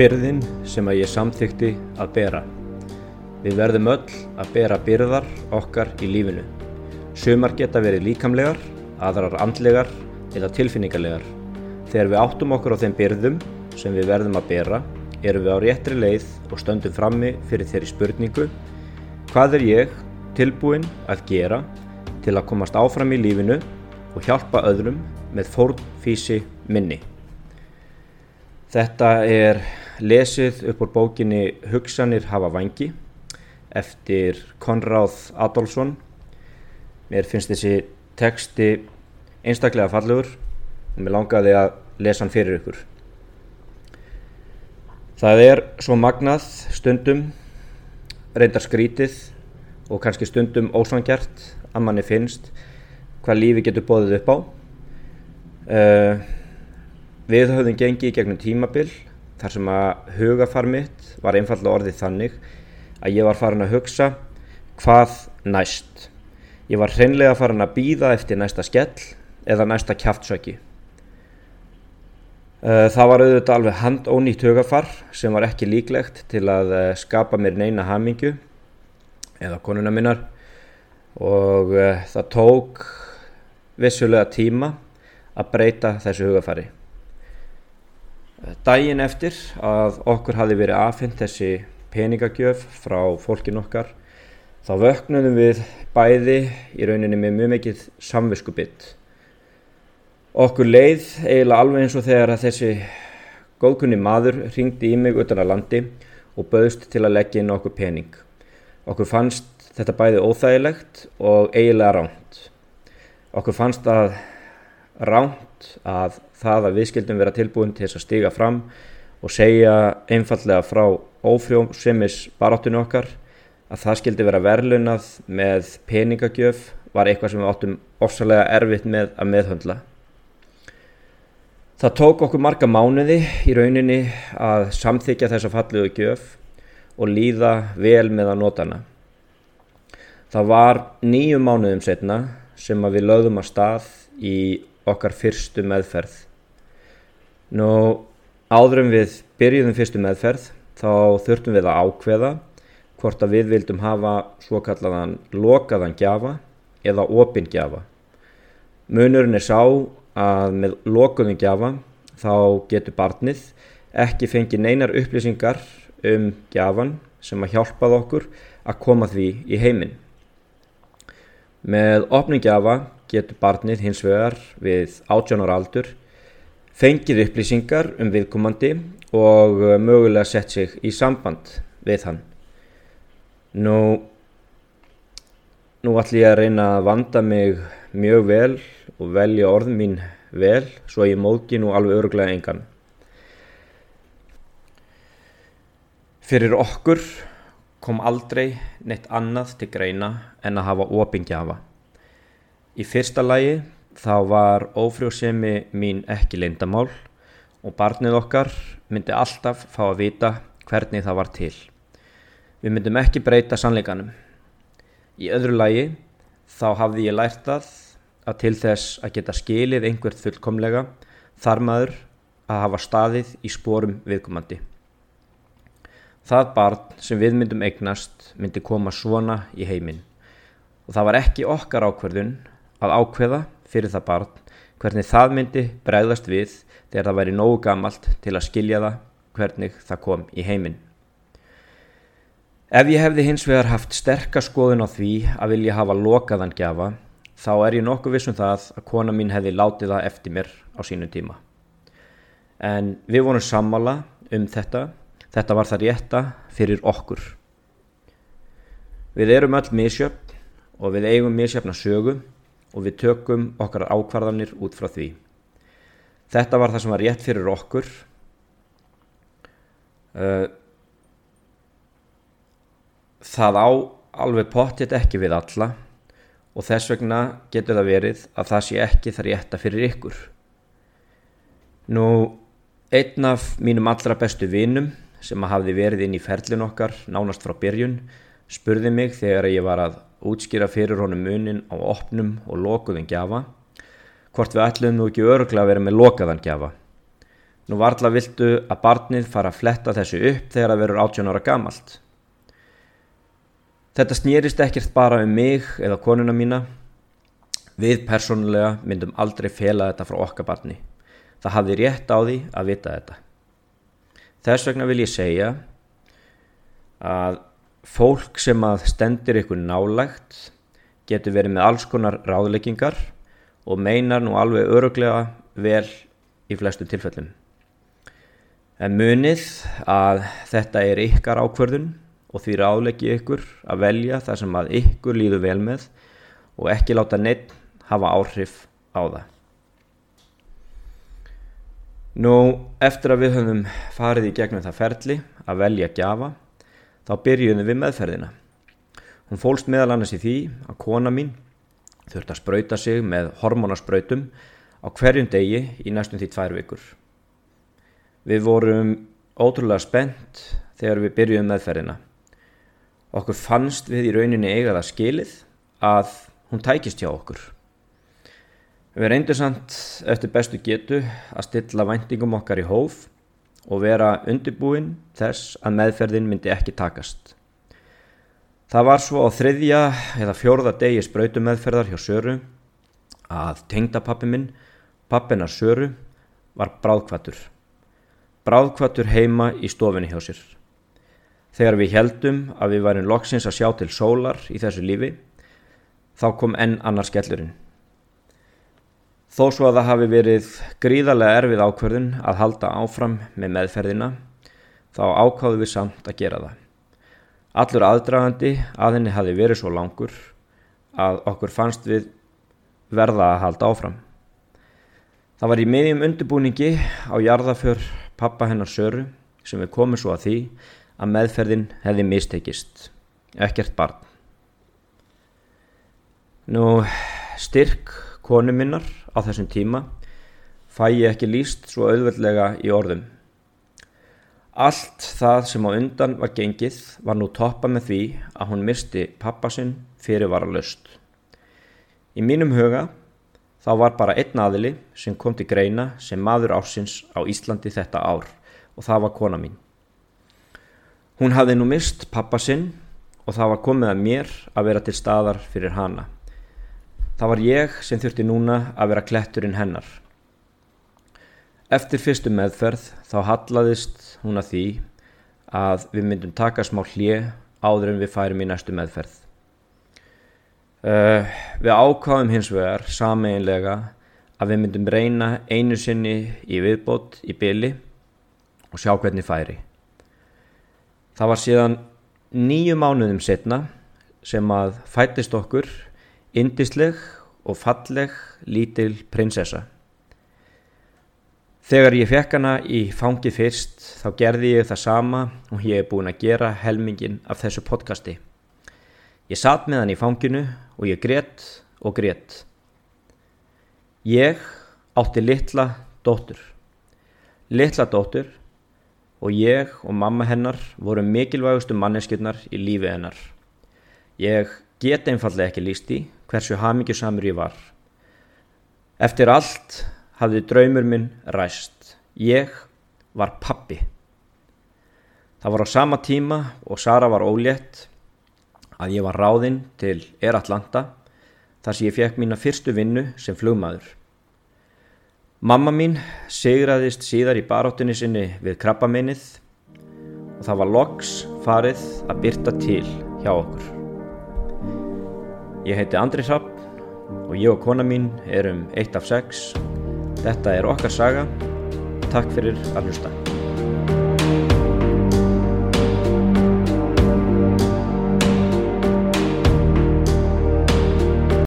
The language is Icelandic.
byrðin sem að ég samþykti að bera. Við verðum öll að bera byrðar okkar í lífinu. Sumar geta verið líkamlegar, aðrar andlegar eða tilfinningarlegar. Þegar við áttum okkur á þeim byrðum sem við verðum að bera, erum við á réttri leið og stöndum frammi fyrir þeirri spurningu Hvað er ég tilbúin að gera til að komast áfram í lífinu og hjálpa öðrum með fórnfísi minni? Þetta er lesið upp úr bókinni Hugsanir hafa vangi eftir Konráð Adolfsson. Mér finnst þessi teksti einstaklega fallegur og mér langaði að lesa hann fyrir ykkur. Það er svo magnað stundum, reyndar skrítið og kannski stundum ósvangjart að manni finnst hvað lífi getur bóðið upp á. Uh, við höfðum gengið í gegnum tímabil þar sem að hugafar mitt var einfallega orðið þannig að ég var farin að hugsa hvað næst. Ég var hreinlega farin að býða eftir næsta skell eða næsta kjaftsöki. Eh, það var auðvitað alveg handónýtt hugafar sem var ekki líklegt til að eh, skapa mér neina hamingu eða konuna minnar og uh, það tók vissulega tíma að breyta þessu hugafari. Dægin eftir að okkur hafi verið aðfind þessi peningagjöf frá fólkin okkar þá vöknum við bæði í rauninni með mjög mikið samviskubitt. Okkur leið eiginlega alveg eins og þegar að þessi góðkunni maður ringdi í mig utan að landi og bauðst til að leggja inn okkur pening. Okkur fannst þetta bæði óþægilegt og eiginlega ránt. Okkur fannst að ránt að það að við skildum vera tilbúin til þess að stiga fram og segja einfallega frá ófrjómsemis baráttinu okkar að það skildi vera verðlunað með peningagjöf var eitthvað sem við áttum ofsalega erfitt með að meðhöndla. Það tók okkur marga mánuði í rauninni að samþykja þessa falliðu gjöf og líða vel með að nota hana. Það var nýju mánuðum setna sem við lögðum að stað í okkar fyrstu meðferð. Nú áðurum við byrjuðum fyrstu meðferð þá þurftum við að ákveða hvort að við vildum hafa svo kallaðan lokaðan gjafa eða opin gjafa. Munurinn er sá að með lokuðum gjafa þá getur barnið ekki fengið neinar upplýsingar um gjafan sem að hjálpað okkur að koma því í heiminn. Með opningjafa getur barnið hins vegar við 18 ára aldur fengið upplýsingar um viðkomandi og uh, mögulega sett sig í samband við hann. Nú, nú ætlum ég að reyna að vanda mig mjög vel og velja orð mín vel svo ég móki nú alveg öruglega engan. Fyrir okkur kom aldrei neitt annað til greina en að hafa opingjafa. Í fyrsta lagi þá var ófrjósemi mín ekki leindamál og barnið okkar myndi alltaf fá að vita hvernig það var til. Við myndum ekki breyta sannleikanum. Í öðru lagi þá hafði ég lært að að til þess að geta skilið einhvert fullkomlega þar maður að hafa staðið í spórum viðkomandi. Það barn sem við myndum eignast myndi koma svona í heiminn og það var ekki okkar ákverðun að ákveða fyrir það barn hvernig það myndi bregðast við þegar það væri nógu gamalt til að skilja það hvernig það kom í heiminn. Ef ég hefði hins vegar haft sterkaskoðun á því að vilja hafa lokaðan gjafa þá er ég nokkuð vissum það að kona mín hefði látið það eftir mér á sínu tíma. En við vorum sammála um þetta, þetta var það rétta fyrir okkur. Við erum öll misjöfn og við eigum misjöfna sögu og við tökum okkar ákvarðanir út frá því. Þetta var það sem var rétt fyrir okkur. Það á alveg pottitt ekki við alla og þess vegna getur það verið að það sé ekki það rétta fyrir ykkur. Nú, einn af mínum allra bestu vinum sem hafði verið inn í ferlin okkar nánast frá byrjun spurði mig þegar ég var að útskýra fyrir honum munin á opnum og lokuðin gjafa hvort við ætlum nú ekki öruglega að vera með lokaðan gjafa. Nú varla viltu að barnið fara að fletta þessu upp þegar það verður 18 ára gamalt. Þetta snýrist ekkert bara um mig eða konuna mína. Við persónulega myndum aldrei fela þetta frá okkar barni. Það hafði rétt á því að vita þetta. Þess vegna vil ég segja að fólk sem að stendir ykkur nálægt getur verið með alls konar ráðleggingar og meinar nú alveg öruglega vel í flestu tilfellum. En munið að þetta er ykkar ákverðun og því ráðleggi ykkur að velja það sem að ykkur líður vel með og ekki láta neitt hafa áhrif á það. Nú, eftir að við höfum farið í gegnum það ferli að velja gjafa, þá byrjum við meðferðina. Hún fólst meðal annars í því að kona mín þurfti að spröyta sig með hormonaspröytum á hverjum degi í næstum því tvær vikur. Við vorum ótrúlega spennt þegar við byrjuðum meðferðina. Okkur fannst við í rauninni eigaða skilið að hún tækist hjá okkur. Við reyndum samt eftir bestu getu að stilla væntingum okkar í hóf og vera undirbúin þess að meðferðin myndi ekki takast. Það var svo á þriðja eða fjórða degi spröytumeðferðar hjá Söru að tengdapappi minn, pappinar Söru, var bráðkvatur. Bráðkvatur heima í stofinni hjá sér. Þegar við heldum að við varum loksins að sjá til sólar í þessu lífi, þá kom enn annar skellurinn. Þó svo að það hafi verið gríðarlega erfið ákverðin að halda áfram með meðferðina, þá ákáðu við samt að gera það. Allur aðdragandi að henni hafi verið svo langur að okkur fannst við verða að halda áfram. Það var í miðjum undirbúningi á jarðaför pappa hennar Söru sem við komum svo að því að meðferðin hefði mistekist. Ekkert barn. Nú styrk konu minnar á þessum tíma fæ ég ekki líst svo auðveldlega í orðum. Allt það sem á undan var gengið var nú toppa með því að hún misti pappasinn fyrirvara löst. Í mínum huga þá var bara einn aðili sem kom til greina sem maður ásins á Íslandi þetta ár og það var kona mín. Hún hafði nú mist pappasinn og það var komið að mér að vera til staðar fyrir hana. Það var ég sem þurfti núna að vera kletturinn hennar. Eftir fyrstu meðferð þá hallaðist hún að því að við myndum taka smá hlið áður en við færum í næstu meðferð. Uh, við ákváðum hins vegar sameinlega að við myndum reyna einu sinni í viðbót í byli og sjá hvernig færi. Það var síðan nýju mánuðum setna sem að fættist okkur indisleg og falleg lítil prinsessa. Þegar ég fekk hana í fangi fyrst þá gerði ég það sama og ég hef búin að gera helmingin af þessu podcasti. Ég satt með hann í fanginu og ég grétt og grétt. Ég átti litla dóttur. Litla dóttur og ég og mamma hennar voru mikilvægustu manneskjurnar í lífi hennar. Ég get einfallega ekki líst í hversu hamingjusamur ég var. Eftir allt hafði draumur minn ræst. Ég var pappi. Það var á sama tíma og Sara var ólétt að ég var ráðinn til Air Atlanta þar sem ég fekk mína fyrstu vinnu sem flugmaður. Mamma mín segraðist síðar í baráttunni sinni við krabbaminnið og það var loks farið að byrta til hjá okkur. Ég heiti Andri Hrapp og ég og kona mín erum eitt af sex Þetta er okkar saga. Takk fyrir að hlusta.